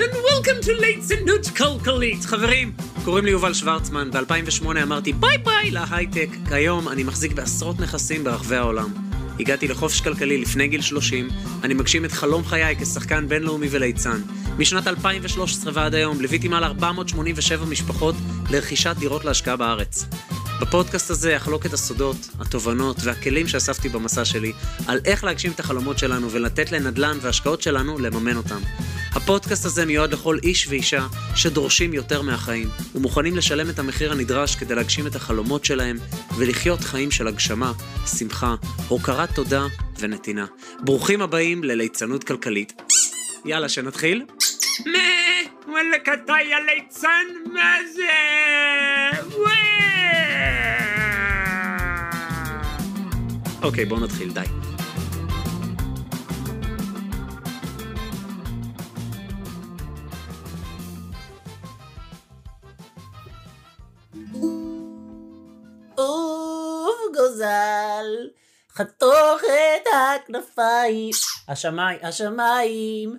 and welcome to ליצנות כלכלית. חברים, קוראים לי יובל שוורצמן, ב-2008 אמרתי ביי ביי להייטק. כיום אני מחזיק בעשרות נכסים ברחבי העולם. הגעתי לחופש כלכלי לפני גיל 30, אני מגשים את חלום חיי כשחקן בינלאומי וליצן. משנת 2013 ועד היום ליוויתי מעל 487 משפחות לרכישת דירות להשקעה בארץ. בפודקאסט הזה אחלוק את הסודות, התובנות והכלים שאספתי במסע שלי על איך להגשים את החלומות שלנו ולתת לנדל"ן והשקעות שלנו לממן אותם. הפודקאסט הזה מיועד לכל איש ואישה שדורשים יותר מהחיים ומוכנים לשלם את המחיר הנדרש כדי להגשים את החלומות שלהם ולחיות חיים של הגשמה, שמחה, הוקרת תודה ונתינה. ברוכים הבאים לליצנות כלכלית. יאללה, שנתחיל? מה? וואלכ אתה יא ליצן? מה זה? וואו! אוקיי, בואו נתחיל, די. חתוך את הכנפיים. השמיים, השמיים.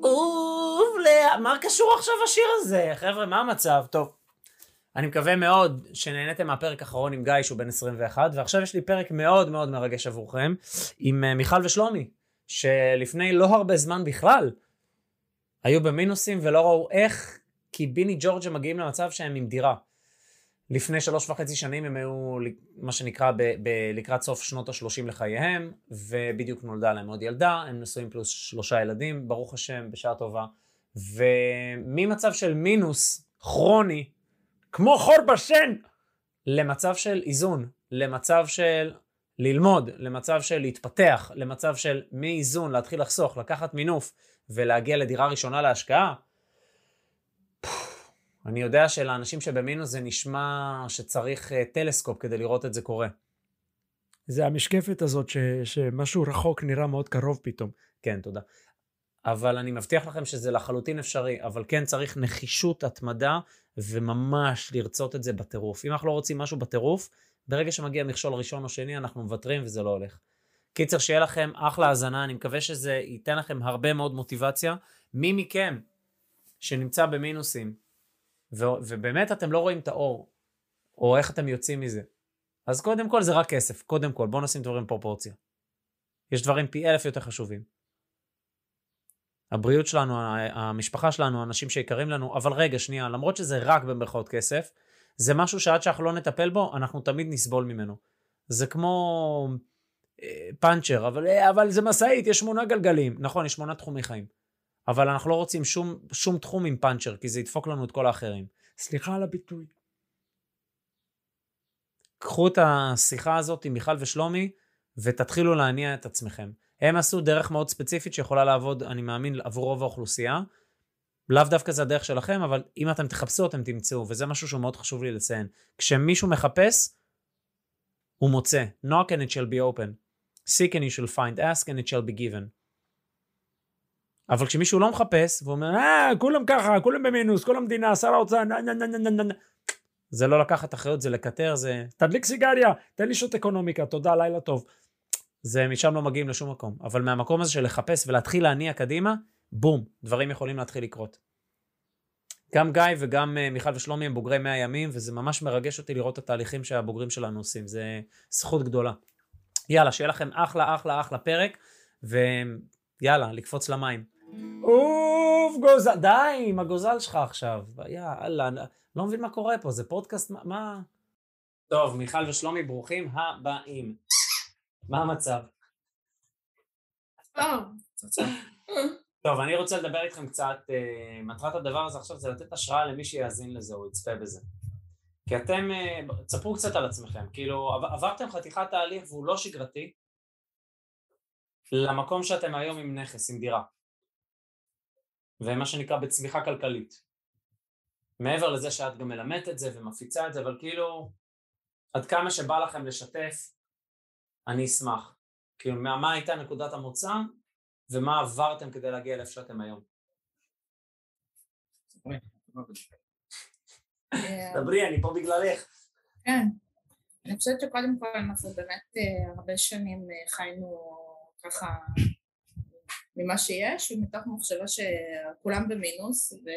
עוף ל... מה קשור עכשיו השיר הזה? חבר'ה, מה המצב? טוב. אני מקווה מאוד שנהניתם מהפרק האחרון עם גיא שהוא בן 21 ועכשיו יש לי פרק מאוד מאוד מרגש עבורכם עם אה, מיכל ושלומי שלפני לא הרבה זמן בכלל היו במינוסים ולא ראו איך קיביני ג'ורג'ה מגיעים למצב שהם עם דירה. לפני שלוש וחצי שנים הם היו מה שנקרא ב- ב- לקראת סוף שנות ה-30 לחייהם ובדיוק נולדה להם עוד ילדה, הם נשואים פלוס שלושה ילדים, ברוך השם, בשעה טובה. וממצב של מינוס כרוני כמו חור בשן, למצב של איזון, למצב של ללמוד, למצב של להתפתח, למצב של מאיזון להתחיל לחסוך, לקחת מינוף ולהגיע לדירה ראשונה להשקעה. אני יודע שלאנשים שבמינוס זה נשמע שצריך uh, טלסקופ כדי לראות את זה קורה. זה המשקפת הזאת ש, שמשהו רחוק נראה מאוד קרוב פתאום. כן, תודה. אבל אני מבטיח לכם שזה לחלוטין אפשרי, אבל כן צריך נחישות, התמדה, וממש לרצות את זה בטירוף. אם אנחנו לא רוצים משהו בטירוף, ברגע שמגיע מכשול ראשון או שני, אנחנו מוותרים וזה לא הולך. קיצר, שיהיה לכם אחלה האזנה, אני מקווה שזה ייתן לכם הרבה מאוד מוטיבציה. מי מכם שנמצא במינוסים, ו- ובאמת אתם לא רואים את האור, או איך אתם יוצאים מזה, אז קודם כל זה רק כסף, קודם כל, בואו נשים דברים בפרופורציה. יש דברים פי אלף יותר חשובים. הבריאות שלנו, המשפחה שלנו, אנשים שיקרים לנו, אבל רגע, שנייה, למרות שזה רק במרכאות כסף, זה משהו שעד שאנחנו לא נטפל בו, אנחנו תמיד נסבול ממנו. זה כמו אה, פאנצ'ר, אבל, אה, אבל זה משאית, יש שמונה גלגלים. נכון, יש שמונה תחומי חיים. אבל אנחנו לא רוצים שום, שום תחום עם פאנצ'ר, כי זה ידפוק לנו את כל האחרים. סליחה על הביטוי. קחו את השיחה הזאת עם מיכל ושלומי, ותתחילו להניע את עצמכם. הם עשו דרך מאוד ספציפית שיכולה לעבוד, אני מאמין, עבור רוב האוכלוסייה. לאו דווקא זה הדרך שלכם, אבל אם אתם תחפשו, אתם תמצאו, וזה משהו שהוא מאוד חשוב לי לציין. כשמישהו מחפש, הוא מוצא. knock and it shall be open. seek and you shall find. ask and it shall be given. אבל כשמישהו לא מחפש, והוא אומר, אה, כולם ככה, כולם במינוס, כל המדינה, שר האוצר, נה נה נה נה נה נה. זה לא לקחת אחריות, זה לקטר, זה... תדליק סיגריה, תן לי שעות אקונומיקה, תודה, לילה טוב. זה משם לא מגיעים לשום מקום. אבל מהמקום הזה של לחפש ולהתחיל להניע קדימה, בום, דברים יכולים להתחיל לקרות. גם גיא וגם uh, מיכל ושלומי הם בוגרי 100 ימים, וזה ממש מרגש אותי לראות את התהליכים שהבוגרים שלנו עושים, זה זכות גדולה. יאללה, שיהיה לכם אחלה אחלה אחלה פרק, ויאללה, לקפוץ למים. אוף, גוזל, די עם הגוזל שלך עכשיו. יאללה, לא מבין מה קורה פה, זה פודקאסט, מה... טוב, מיכל ושלומי, ברוכים הבאים. מה המצב? טוב, אני רוצה לדבר איתכם קצת, uh, מטרת הדבר הזה עכשיו זה לתת השראה למי שיאזין לזה או יצפה בזה. כי אתם, uh, תספרו קצת על עצמכם, כאילו עברתם חתיכת תהליך והוא לא שגרתי למקום שאתם היום עם נכס, עם דירה. ומה שנקרא בצמיחה כלכלית. מעבר לזה שאת גם מלמדת את זה ומפיצה את זה, אבל כאילו עד כמה שבא לכם לשתף, אני אשמח. כאילו מה, מה הייתה נקודת המוצא ומה עברתם כדי להגיע לאיפה שאתם היום. דברי, אני פה בגללך. כן. אני חושבת שקודם כל אנחנו באמת אה, הרבה שנים אה, חיינו ככה ממה שיש, ומתוך מחשבה שכולם במינוס, ו...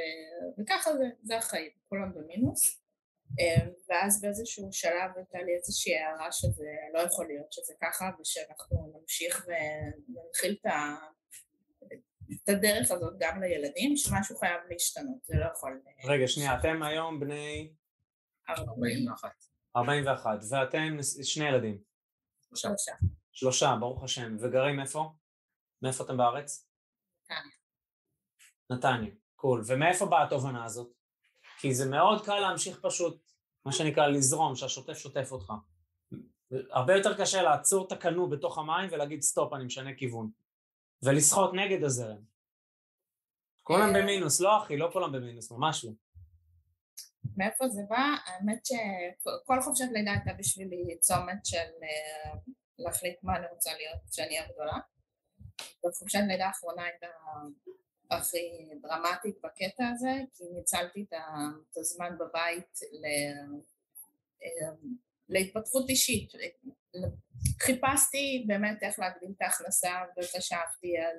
וככה זה, זה החיים, כולם במינוס. אה, ואז באיזשהו שלב הייתה לי איזושהי הערה שזה לא יכול להיות שזה ככה, ושאנחנו נמשיך וננחיל את ה... את הדרך הזאת גם לילדים, שמשהו חייב להשתנות, זה לא יכול... רגע, שנייה, אתם היום בני 41. 41, ואתם שני ילדים. שלושה. שלושה, ברוך השם. וגרים איפה? מאיפה אתם בארץ? נתניה. נתניה, cool. ומאיפה באה התובנה הזאת? כי זה מאוד קל להמשיך פשוט, מה שנקרא, לזרום, שהשוטף שוטף אותך. הרבה יותר קשה לעצור את הקאנו בתוך המים ולהגיד stop, אני משנה כיוון. ולשחות נגד הזרם. כולם במינוס, לא אחי, לא כולם במינוס, ממש לא. מאיפה זה בא? האמת שכל חופשת לידה הייתה בשבילי צומת של אה, להחליט מה אני רוצה להיות כשאני אהיה גדולה. וחופשת לידה האחרונה הייתה הכי דרמטית בקטע הזה, כי ניצלתי את הזמן בבית ל... אה, להתפתחות אישית. חיפשתי באמת איך להגדיל את ההכנסה וחשבתי על,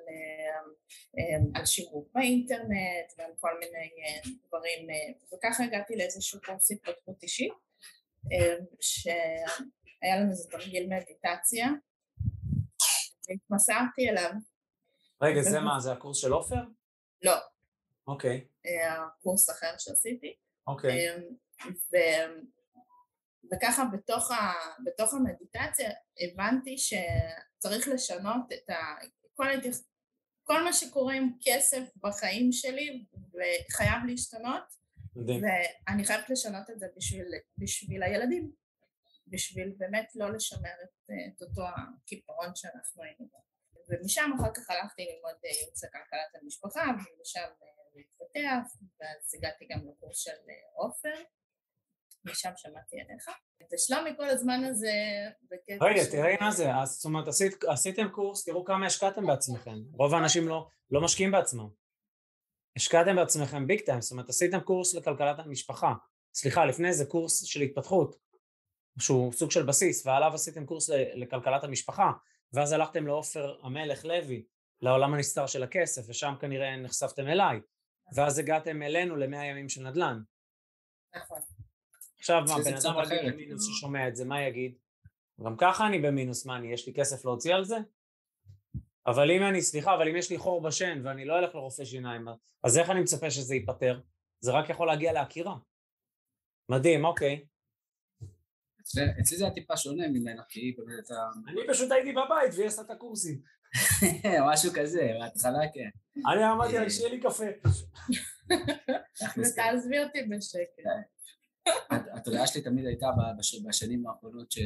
אה, על שיווק באינטרנט ועל כל מיני אה, דברים וככה הגעתי לאיזשהו קורס התפתחות אישית שהיה לנו איזה תרגיל מדיטציה והתמסרתי אליו. רגע, זה מה? זה הקורס של עופר? לא. אוקיי. קורס אחר שעשיתי. אוקיי. ו... וככה בתוך, ה, בתוך המדיטציה הבנתי שצריך לשנות את ה... כל, ההתייח... כל מה שקורה עם כסף בחיים שלי וחייב להשתנות מדהים. ואני חייבת לשנות את זה בשביל, בשביל הילדים בשביל באמת לא לשמר את, את אותו הקיפאון שאנחנו היינו בו ומשם אחר כך הלכתי ללמוד ייעוץ לכלכלת המשפחה ומשם להתפתח ואז הגעתי גם לקורס של עופר משם שמעתי עליך. ושלומי כל הזמן הזה... רגע, תראי מה זה, זאת אומרת עשית, עשיתם קורס, תראו כמה השקעתם בעצמכם. רוב האנשים לא, לא משקיעים בעצמם. השקעתם בעצמכם ביג טיים, זאת אומרת עשיתם קורס לכלכלת המשפחה. סליחה, לפני זה קורס של התפתחות, שהוא סוג של בסיס, ועליו עשיתם קורס לכלכלת המשפחה, ואז הלכתם לעופר המלך לוי, לעולם הנסתר של הכסף, ושם כנראה נחשפתם אליי, ואז הגעתם אלינו למאה ימים של נדל"ן. נכון. עכשיו מה, בן אדם רגיל במינוס ששומע את זה, מה יגיד? גם ככה אני במינוס, מה אני, יש לי כסף להוציא על זה? אבל אם אני, סליחה, אבל אם יש לי חור בשן ואני לא אלך לרופא שיניים, אז איך אני מצפה שזה ייפתר? זה רק יכול להגיע לעקירה. מדהים, אוקיי. אצלי זה היה טיפה שונה ממנה, כי באמת אתה... אני פשוט הייתי בבית והיא עשתה את הקורסים. משהו כזה, בהתחלה כן. אני אמרתי לה שיהיה לי קפה. ותעזבי אותי בשקט. התודעה שלי תמיד הייתה בשנים האחרונות ש...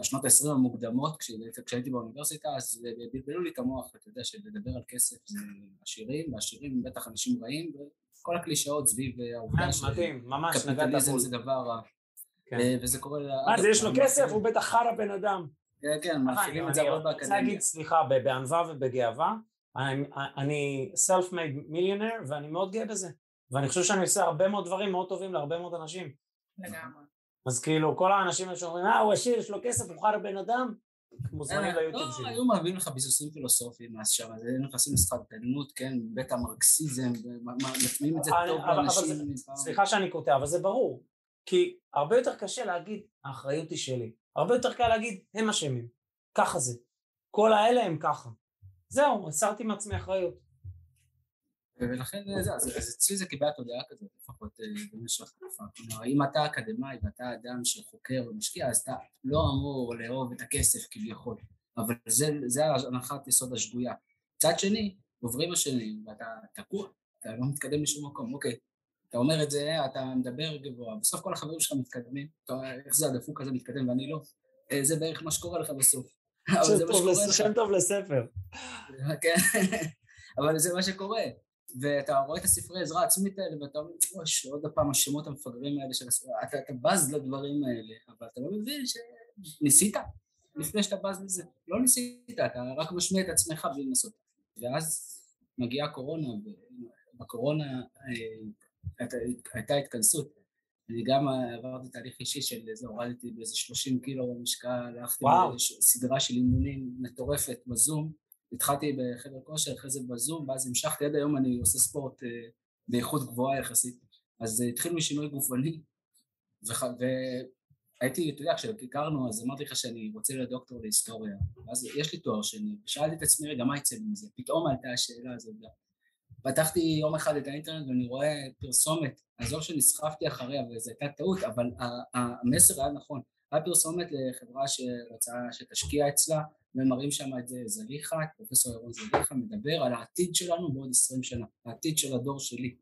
בשנות ה-20 המוקדמות, כשהייתי באוניברסיטה, אז בלבלו לי את המוח, אתה יודע, שלדבר על כסף זה עשירים, ועשירים בטח אנשים רעים, וכל הקלישאות סביב העובדה שקפיטליזם זה דבר רע. וזה קורה... מה זה, יש לו כסף? הוא בטח חרא בן אדם. כן, כן, מאפיינים את זה הרבה באקדמיה. אני רוצה להגיד, סליחה, בענווה ובגאווה, אני self-made millionaire ואני מאוד גאה בזה. ואני חושב שאני עושה הרבה מאוד דברים מאוד טובים להרבה מאוד אנשים. לגמרי. אז כאילו, כל האנשים שאומרים, אה, הוא עשיר, יש לו כסף, הוא חרא בן אדם, מוזמנים ליוטיוב לא, שלי. היו מביאים לך ביסוסים פילוסופיים אז שם, אז היינו נכנסים לשחקנות, כן, בית המרקסיזם, מטמיעים את זה טוב לאנשים. סליחה שאני קוטע, אבל זה ברור. כי הרבה יותר קשה להגיד, האחריות היא שלי. הרבה יותר קל להגיד, הם אשמים. ככה זה. כל האלה הם ככה. זהו, הסרתי מעצמי אחריות. ולכן זה, אז, אז אצלי זה קיבל תודעה כזאת לפחות אה, במשך תקופה. כלומר, אם אתה אקדמאי ואתה אדם שחוקר ומשקיע, אז אתה לא אמור לאהוב את הכסף כביכול, אבל זה, זה הנחת יסוד השגויה. מצד שני, עוברים השנים ואתה תקוע, אתה לא מתקדם לשום מקום, אוקיי, אתה אומר את זה, אתה מדבר גבוה, בסוף כל החברים שלך מתקדמים, אתה, איך זה הדפוק הזה מתקדם ואני לא, אה, זה בערך מה שקורה לך בסוף. שם טוב לספר. כן, אבל זה מה שקורה. ואתה רואה את הספרי עזרה עצמית האלה ואתה אומר, וואש, עוד פעם השמות המפגרים האלה של הספרי, אתה, אתה בז לדברים האלה, אבל אתה לא מבין שניסית לפני שאתה בז לזה, לא ניסית, אתה רק משמיע את עצמך בלי לנסות. ואז מגיעה הקורונה, ובקורונה אה, הייתה התכנסות. אני גם עברתי תהליך אישי של זה, הורדתי באיזה 30 קילו במשקל, הלכתי לסדרה של אימונים מטורפת בזום, התחלתי בחדר כושר, אחרי זה בזום, ואז המשכתי עד היום אני עושה ספורט אה, באיכות גבוהה יחסית. אז זה התחיל משינוי גופני, וח- והייתי, אתה יודע, כשהכרנו, אז אמרתי לך שאני רוצה להיות דוקטור להיסטוריה, ואז יש לי תואר שני, ושאלתי את עצמי, רגע, מה יצא מזה? פתאום עלתה השאלה הזאת גם. פתחתי יום אחד את האינטרנט ואני רואה פרסומת, עזוב שנסחפתי אחריה וזו הייתה טעות, אבל המסר היה נכון. היה פרסומת לחברה שרצה שתשקיע אצלה, ומראים שם את זה זליכה, פרופסור ירון זליכה, מדבר על העתיד שלנו בעוד עשרים שנה, העתיד של הדור שלי.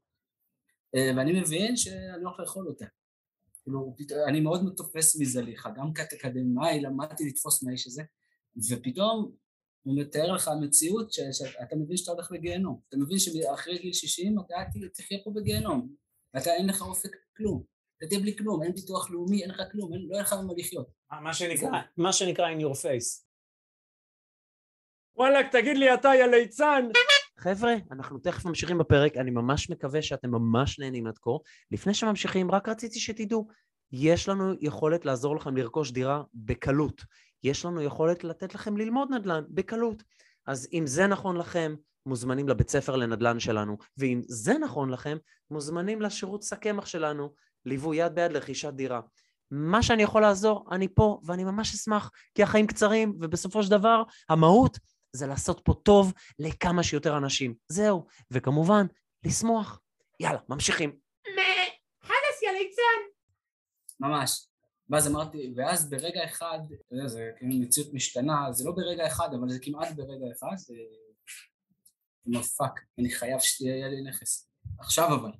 אה, ואני מבין שאני הולך לאכול אותה. כאילו, אני מאוד תופס מזליכה, גם כאקדמאי למדתי לתפוס מהאיש הזה, ופתאום הוא מתאר לך מציאות ש- שאתה מבין שאתה הולך לגיהנום. אתה מבין שאחרי גיל 60 אתה תחיה פה בגיהנום. אתה אין לך אופק כלום. אתה תהיה בלי כלום, אין ביטוח לאומי, אין לך כלום, אין, לא יהיה לך ממה לחיות. מה שנקרא, מה שנקרא in your face. וואלכ, תגיד לי אתה, יא ליצן! חבר'ה, אנחנו תכף ממשיכים בפרק, אני ממש מקווה שאתם ממש נהנים עד כה. לפני שממשיכים, רק רציתי שתדעו, יש לנו יכולת לעזור לכם לרכוש דירה בקלות. יש לנו יכולת לתת לכם ללמוד נדל"ן בקלות. אז אם זה נכון לכם, מוזמנים לבית ספר לנדל"ן שלנו, ואם זה נכון לכם, מוזמנים לשירות שק קמח שלנו, ליווי יד ביד לרכישת דירה. מה שאני יכול לעזור, אני פה, ואני ממש אשמח, כי החיים קצרים, ובסופו של דבר, המהות זה לעשות פה טוב לכמה שיותר אנשים. זהו. וכמובן, לשמוח. יאללה, ממשיכים. ממש. ואז אמרתי, ואז ברגע אחד, אתה יודע, זה כאילו מציאות משתנה, זה לא ברגע אחד, אבל זה כמעט ברגע אחד, זה... כמו fuck, אני חייב שתהיה לי נכס. עכשיו אבל.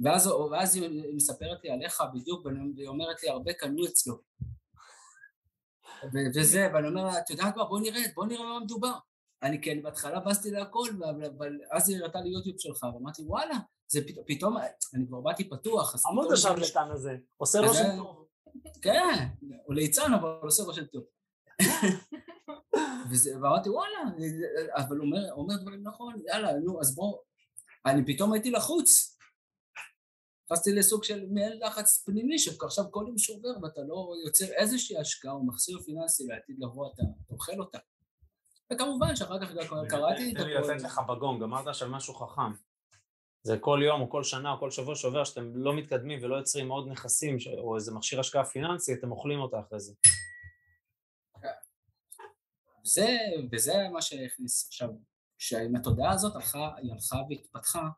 ואז, ואז היא מספרת לי עליך בדיוק, והיא אומרת לי, הרבה קנו אצלו. וזה, ואני אומר לה, את יודעת מה, בוא נראה, בוא נראה מה מדובר. אני כן, בהתחלה באסתי להכל, אבל, אבל אז היא הראתה לי יוטיוב שלך, ואמרתי, וואלה, זה פת, פתאום, אני כבר באתי פתוח, אז אמרתי פתאום- השרלטן הזה, עושה רושם טוב. כן, הוא ליצן אבל עושה רושם טוב. ואמרתי וואלה, אבל הוא אומר, הוא אומר דברים נכון, יאללה, נו, אז בוא, אני פתאום הייתי לחוץ. נכנסתי לסוג של מעין לחץ פנימי, שעכשיו כל יום שעובר ואתה לא יוצר איזושהי השקעה או מחסיר פיננסי לעתיד לבוא, אתה אוכל אותה. וכמובן שאחר כך גם קראתי את תן לי. לתת לך בגונג, אמרת עכשיו משהו חכם. זה כל יום או כל שנה או כל שבוע שעובר שאתם לא מתקדמים ולא יוצרים עוד נכסים ש- או איזה מכשיר השקעה פיננסי, אתם אוכלים אותה אחרי זה. וזה, וזה מה שהכניס עכשיו, שעם התודעה הזאת הלכה, היא הלכה והתפתחה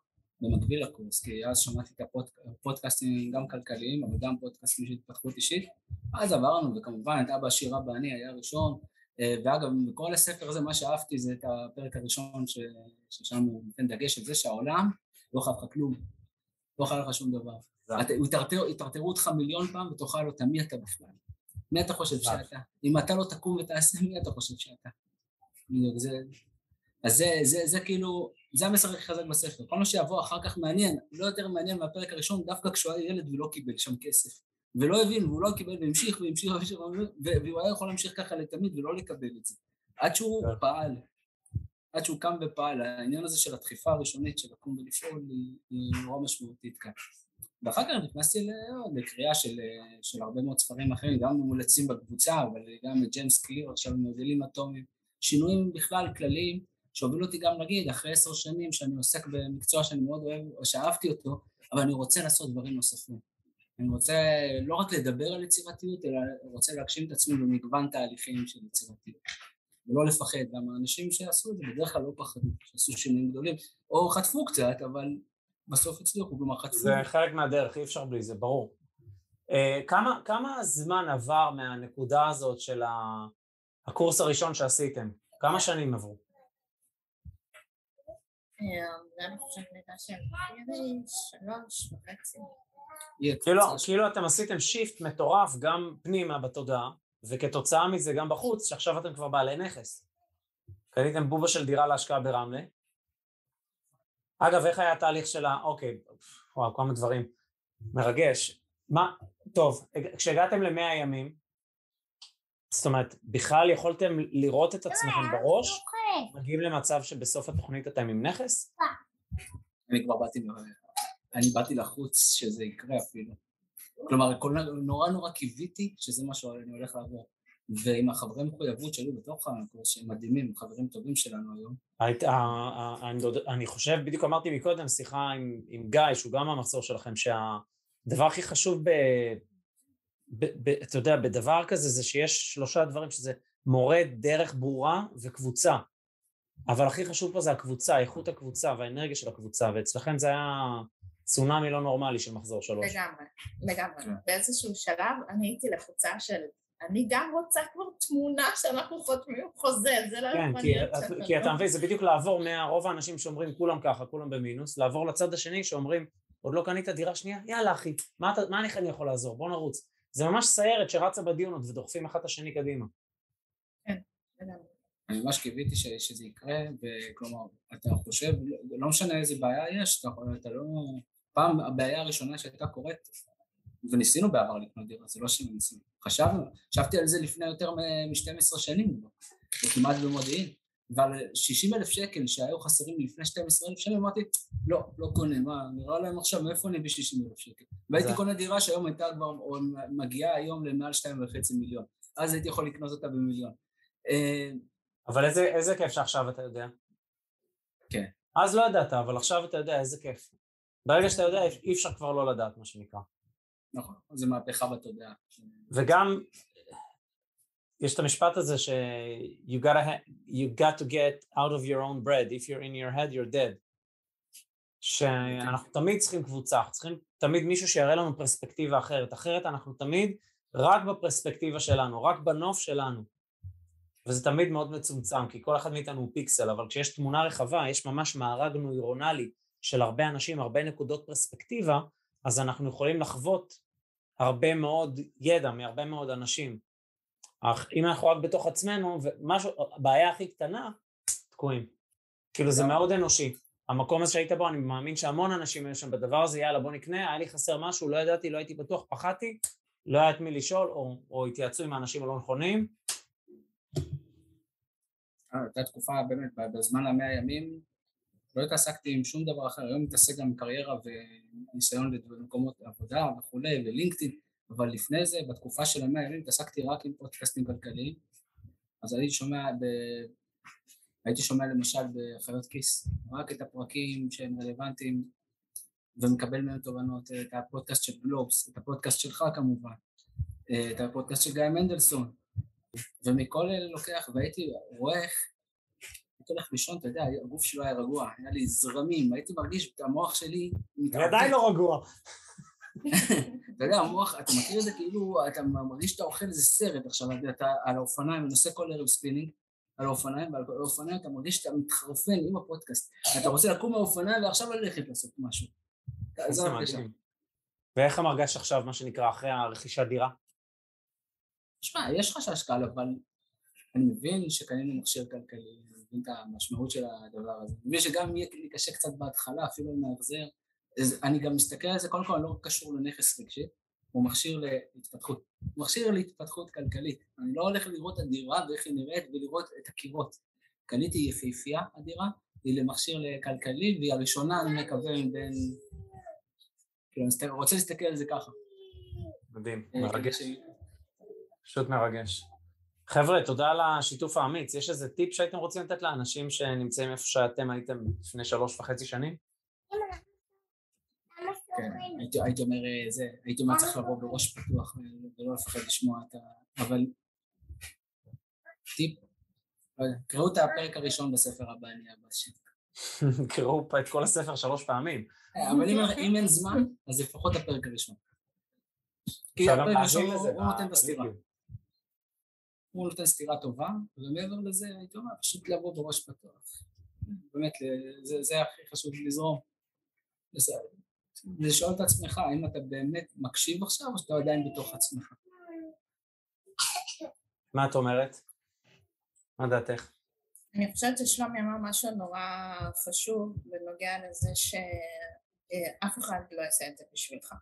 במקביל לקורס, כי אז שמעתי את הפודקאסטים גם כלכליים, אבל גם פודקאסטים של התפתחות אישית, אז עברנו, וכמובן את אבא עשירה ואני היה ראשון, אה, ואגב, בכל הספר הזה מה שאהבתי זה את הפרק הראשון ש, ששם הוא נותן דגש על זה שהעולם לא חייב לך כלום, לא חייב לך שום דבר. הוא יטרטר- יטרטרו אותך מיליון פעם ותאכל אותה, מי אתה בכלל? מי אתה חושב. שאתה? אם אתה לא תקום ותעשה, מי אתה חושב שאתה? בדיוק, זה... אז זה, זה, זה כאילו, זה המסר הכי חזק בספר. כל מה שיבוא אחר כך מעניין, לא יותר מעניין מהפרק הראשון, דווקא כשהוא היה ילד ולא קיבל שם כסף. ולא הבין, והוא לא קיבל, והמשיך, והמשיך, והמשיך, והוא היה יכול להמשיך ככה לתמיד ולא לקבל את זה. עד שהוא כן. פעל, עד שהוא קם ופעל. העניין הזה של הדחיפה הראשונית של לקום ולפעול היא, נורא משמעותית כאן. ואחר כך נכנסתי לקריאה של, של הרבה מאוד ספרים אחרים, גם ממולצים בקבוצה, אבל גם את ג'יימס קליר עכשיו מודלים אטומיים, שינויים בכלל כלליים, שהובילו אותי גם להגיד, אחרי עשר שנים שאני עוסק במקצוע שאני מאוד אוהב, או שאהבתי אותו, אבל אני רוצה לעשות דברים נוספים. אני רוצה לא רק לדבר על יצירתיות, אלא רוצה להגשים את עצמי במגוון תהליכים של יצירתיות. ולא לפחד, גם האנשים שעשו את זה בדרך כלל לא פחדו, שעשו שינויים גדולים, או חטפו קצת, אבל בסוף הצליחו, כלומר חטפו. זה חלק מהדרך, אי אפשר בלי זה, ברור. אה, כמה, כמה זמן עבר מהנקודה הזאת של ה- הקורס הראשון שעשיתם? כמה שנים עברו? אה, כאילו, כאילו אתם עשיתם שיפט מטורף גם פנימה בתודעה, וכתוצאה מזה גם בחוץ, שעכשיו אתם כבר בעלי נכס. קניתם בובה של דירה להשקעה ברמלה. אגב, איך היה התהליך של ה... אוקיי, וואו, כמה דברים. מרגש. מה, טוב, כשהגעתם למאה ימים, זאת אומרת, בכלל יכולתם לראות את עצמכם בראש, מגיעים למצב שבסוף התוכנית אתם עם נכס? אני כבר באתי, אני באתי לחוץ שזה יקרה אפילו. כלומר, כל, נורא נורא קיוויתי שזה מה שאני הולך לעבור. ועם החברי מחויבות שהיו בתוך הקורס, שהם מדהימים, חברים טובים שלנו היום. אני חושב, בדיוק אמרתי מקודם, שיחה עם, עם גיא, שהוא גם המחזור שלכם, שהדבר הכי חשוב ב, ב, ב... אתה יודע, בדבר כזה, זה שיש שלושה דברים, שזה מורה, דרך ברורה וקבוצה. אבל הכי חשוב פה זה הקבוצה, איכות הקבוצה והאנרגיה של הקבוצה, ואצלכם זה היה צונאמי לא נורמלי של מחזור שלוש. לגמרי, לגמרי. כן. באיזשהו שלב אני הייתי לחוצה של, אני גם רוצה כבר תמונה שאנחנו חותמים חוזה, זה לא כן, יכול כי, להיות שאתה כי לא- אתה מבין, זה בדיוק לעבור מהרוב האנשים שאומרים כולם ככה, כולם במינוס, לעבור לצד השני שאומרים, עוד לא קנית דירה שנייה? יאללה אחי, מה, אתה, מה אני אני יכול לעזור? בוא נרוץ. זה ממש סיירת שרצה בדיונות ודוחפים אחד את השני קדימה. לגמרי. אני ממש קיוויתי ש, שזה יקרה, וכלומר, אתה חושב, לא, לא משנה איזה בעיה יש, אתה, אתה לא... פעם הבעיה הראשונה שהייתה קורית, וניסינו בעבר לקנות דירה, זה לא שניסינו, חשבנו, חשבתי על זה לפני יותר מ-12 שנים, וכמעט במודיעין, ועל 60 אלף שקל שהיו חסרים לי לפני 12 אלף שנים, אמרתי, לא, לא קונה, מה, נראה להם עכשיו מאיפה אני ב-60 אלף שקל. והייתי קונה דירה שהיום הייתה כבר, או מגיעה היום למעל 2.5 מיליון, אז הייתי יכול לקנות אותה במיליון. אה, אבל איזה, איזה כיף שעכשיו אתה יודע. כן. אז לא ידעת, אבל עכשיו אתה יודע, איזה כיף. ברגע שאתה יודע, אי אפשר כבר לא לדעת, מה שנקרא. נכון, זה מהפכה בתודעה. וגם, יש את המשפט הזה ש- you gotta, you got to get out of your own bread, if you're in your head you're dead. שאנחנו תמיד צריכים קבוצה, אנחנו צריכים תמיד מישהו שיראה לנו פרספקטיבה אחרת, אחרת אנחנו תמיד רק בפרספקטיבה שלנו, רק בנוף שלנו. וזה תמיד מאוד מצומצם, כי כל אחד מאיתנו הוא פיקסל, אבל כשיש תמונה רחבה, יש ממש מארג נוירונלי של הרבה אנשים, הרבה נקודות פרספקטיבה, אז אנחנו יכולים לחוות הרבה מאוד ידע מהרבה מאוד אנשים. אך אם אנחנו רק בתוך עצמנו, ומשהו, הבעיה הכי קטנה, תקועים. כאילו זה. מאוד אנושי. המקום הזה שהיית בו, אני מאמין שהמון אנשים היו שם בדבר הזה, יאללה בוא נקנה, היה לי חסר משהו, לא ידעתי, לא הייתי בטוח, פחדתי, לא היה את מי לשאול, או, או התייעצו עם האנשים הלא נכונים. אה, הייתה תקופה באמת, בזמן המאה ימים, לא התעסקתי עם שום דבר אחר, היום מתעסק גם עם קריירה וניסיון במקומות עבודה וכולי, ולינקדאין, אבל לפני זה, בתקופה של המאה ימים, התעסקתי רק עם פודקאסטים כלכליים, אז הייתי שומע, ב... הייתי שומע למשל בחיות כיס, רק את הפרקים שהם רלוונטיים, ומקבל מהם תובנות, את הפודקאסט של גלובס, את הפודקאסט שלך כמובן, את הפודקאסט של גיא מנדלסון, ומכל אלה לוקח, והייתי רואה איך הייתי הולך לישון, אתה יודע, הגוף שלו היה רגוע, היה לי זרמים, הייתי מרגיש את המוח שלי מתעוות. עדיין לא רגוע. אתה יודע, המוח, אתה מכיר את זה כאילו, אתה מרגיש שאתה אוכל איזה סרט עכשיו, אתה על האופניים, אני עושה כל ערב ספינינג, על האופניים, ועל האופניים אתה מרגיש שאתה מתחרפן עם הפודקאסט. אתה רוצה לקום מהאופניים ועכשיו ללכת לעשות משהו. זה הרגשה. ואיך המרגש עכשיו, מה שנקרא, אחרי הרכישת דירה? תשמע, יש חשש קל, אבל אני מבין שקנינו מכשיר כלכלי, מבין את המשמעות של הדבר הזה. אני מבין שגם יהיה לי קשה קצת בהתחלה, אפילו עם ההחזר. אז אני גם מסתכל על זה, קודם כל, לא קשור לנכס רגשי, הוא מכשיר להתפתחות. הוא מכשיר להתפתחות כלכלית. אני לא הולך לראות את הדירה ואיך היא נראית ולראות את הקירות. קניתי יפהפייה, הדירה, היא למכשיר לכלכלי, והיא הראשונה, אני מקווה, מבין... כאילו, אני רוצה להסתכל על זה ככה. מדהים, אה, מרגש, פשוט מרגש. חבר'ה, תודה על השיתוף האמיץ. יש איזה טיפ שהייתם רוצים לתת לאנשים שנמצאים איפה שאתם הייתם לפני שלוש וחצי שנים? כן, הייתי, אומר אה, זה, הייתי אומר צריך לבוא בראש פתוח ולא לפחד לשמוע את ה... אבל טיפ, לא קראו את הפרק הראשון בספר הבא, אני שלי. קראו את כל הספר שלוש פעמים. אבל אם, אין זמן, אז לפחות הפרק הראשון. כי הפרק הראשון הוא, נותן את ב- הסתירה. בווידאו. הוא נותן סתירה טובה, ומעבר לזה, הייתי אומר, פשוט לבוא בראש פתוח. באמת, זה, זה הכי חשוב לזרום. לשאול את עצמך, האם אתה באמת מקשיב עכשיו, או שאתה עדיין בתוך עצמך. מה את אומרת? מה דעתך? אני חושבת ששלומי אמר משהו נורא חשוב בנוגע לזה שאף אחד לא יעשה את זה בשבילך.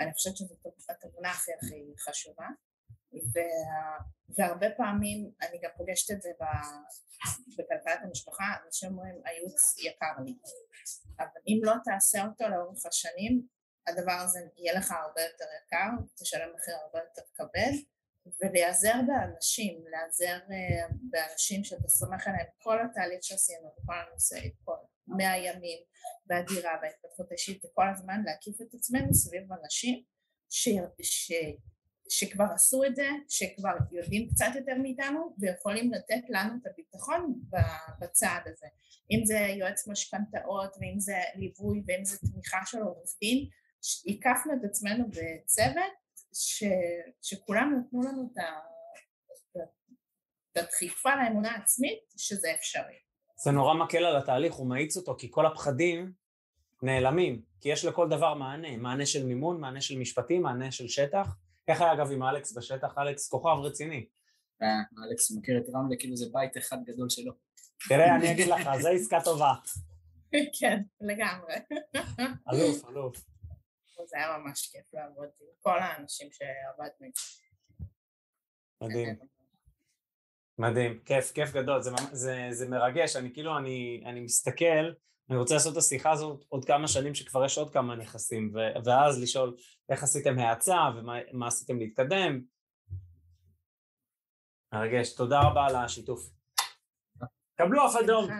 אני חושבת שזאת התובנה הכי הכי חשובה, וה- והרבה פעמים אני גם פוגשת את זה בכלכלת המשפחה, אנשים אומרים הייעוץ יקר לי, אבל אם לא תעשה אותו לאורך השנים, הדבר הזה יהיה לך הרבה יותר יקר, תשלם מחיר הרבה יותר כבד, ולהיעזר באנשים, להיעזר אה, באנשים שאתה סומך עליהם, כל התהליך שעשינו, כל הנושא, כל מאה ימים, והדירה וההתפתחות האישית, וכל הזמן להקיף את עצמנו סביב אנשים ש, ש, שכבר עשו את זה, שכבר יודעים קצת יותר מאיתנו ויכולים לתת לנו את הביטחון בצעד הזה. אם זה יועץ משכנתאות ואם זה ליווי ואם זה תמיכה של עורך דין, הקפנו את עצמנו בצוות ש, שכולם נתנו לנו את, הדחיפה לאמונה העצמית שזה אפשרי. זה נורא מקל על התהליך, הוא מאיץ אותו, כי כל הפחדים נעלמים, כי יש לכל דבר מענה, מענה של מימון, מענה של משפטים, מענה של שטח. איך היה אגב עם אלכס בשטח? אלכס כוכב רציני. אה, אלכס מכיר את רמלה כאילו זה בית אחד גדול שלו. תראה, אני אגיד לך, זו עסקה טובה. כן, לגמרי. אלוף, אלוף. זה היה ממש כיף לעבוד עם כל האנשים שעבדנו איתם. מדהים. מדהים, כיף, כיף גדול, זה, זה, זה מרגש, אני כאילו, אני, אני מסתכל, אני רוצה לעשות את השיחה הזאת עוד כמה שנים שכבר יש עוד כמה נכסים, ו, ואז לשאול איך עשיתם האצה ומה עשיתם להתקדם. מרגש, תודה רבה על השיתוף. קבלו אף אדום.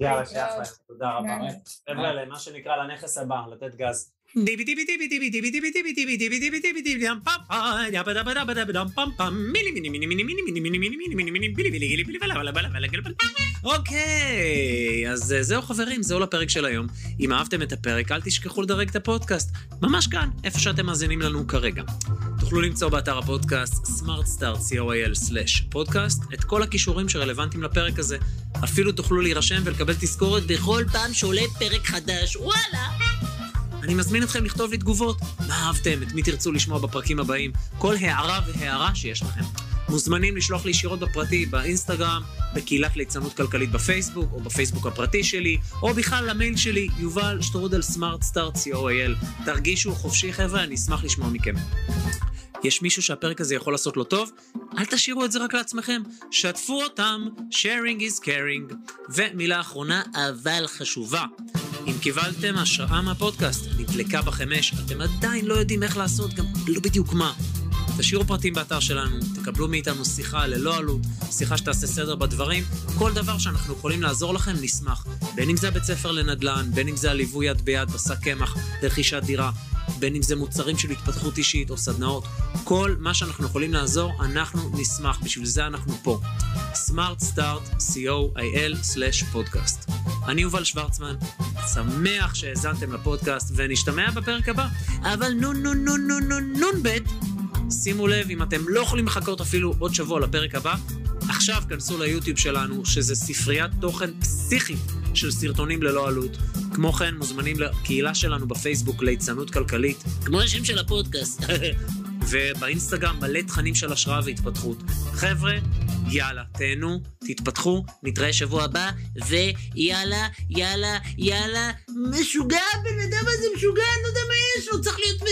יאללה, שייך להם, תודה רבה. חבר'ה, מה שנקרא לנכס הבא, לתת גז. אוקיי, אז זהו חברים, זהו לפרק של היום. אם אהבתם את הפרק, אל תשכחו לדרג את הפודקאסט. ממש כאן, איפה שאתם מאזינים לנו כרגע. תוכלו למצוא באתר הפודקאסט smartstart.co.il/פודקאסט את כל הכישורים שרלוונטיים לפרק הזה. אפילו תוכלו להירשם ולקבל תזכורת בכל פעם שעולה פרק חדש. וואלה! אני מזמין אתכם לכתוב לי תגובות. מה אהבתם? את מי תרצו לשמוע בפרקים הבאים? כל הערה והערה שיש לכם. מוזמנים לשלוח לי ישירות בפרטי, באינסטגרם, בקהילת ליצנות כלכלית בפייסבוק, או בפייסבוק הפרטי שלי, או בכלל למייל שלי, יובל שטרודל סמארט סטארט co.il. תרגישו חופשי חבר'ה, אני אשמח לשמוע מכם. יש מישהו שהפרק הזה יכול לעשות לו טוב? אל תשאירו את זה רק לעצמכם, שתפו אותם, sharing is caring. ומילה אחרונה, אבל חשובה. אם קיבלתם השראה מהפודקאסט, נדלקה בכם אש, אתם עדיין לא יודעים איך לעשות, גם לא בדיוק מה. תשאירו פרטים באתר שלנו, תקבלו מאיתנו שיחה ללא עלות, שיחה שתעשה סדר בדברים, כל דבר שאנחנו יכולים לעזור לכם, נשמח. בין אם זה הבית ספר לנדל"ן, בין אם זה הליווי יד ביד בשק קמח, לרכישת דירה, בין אם זה מוצרים של התפתחות אישית או סדנאות, כל מה שאנחנו יכולים לעזור, אנחנו נשמח, בשביל זה אנחנו פה. Smart Start, co.il/פודקאסט. אני יובל שוורצמן, שמח שהאזנתם לפודקאסט ונשתמע בפרק הבא, אבל נו נו נו נו נו נון בית. שימו לב, אם אתם לא יכולים לחכות אפילו עוד שבוע לפרק הבא, עכשיו כנסו ליוטיוב שלנו, שזה ספריית תוכן פסיכית של סרטונים ללא עלות. כמו כן, מוזמנים לקהילה שלנו בפייסבוק ליצנות כלכלית, כמו השם של הפודקאסט. ובאינסטגרם מלא תכנים של השראה והתפתחות. חבר'ה, יאללה, תהנו, תתפתחו, נתראה שבוע הבא, ויאללה, יאללה, יאללה, משוגע, הבן אדם הזה משוגע, אני לא יודע מה יש לו, צריך להיות...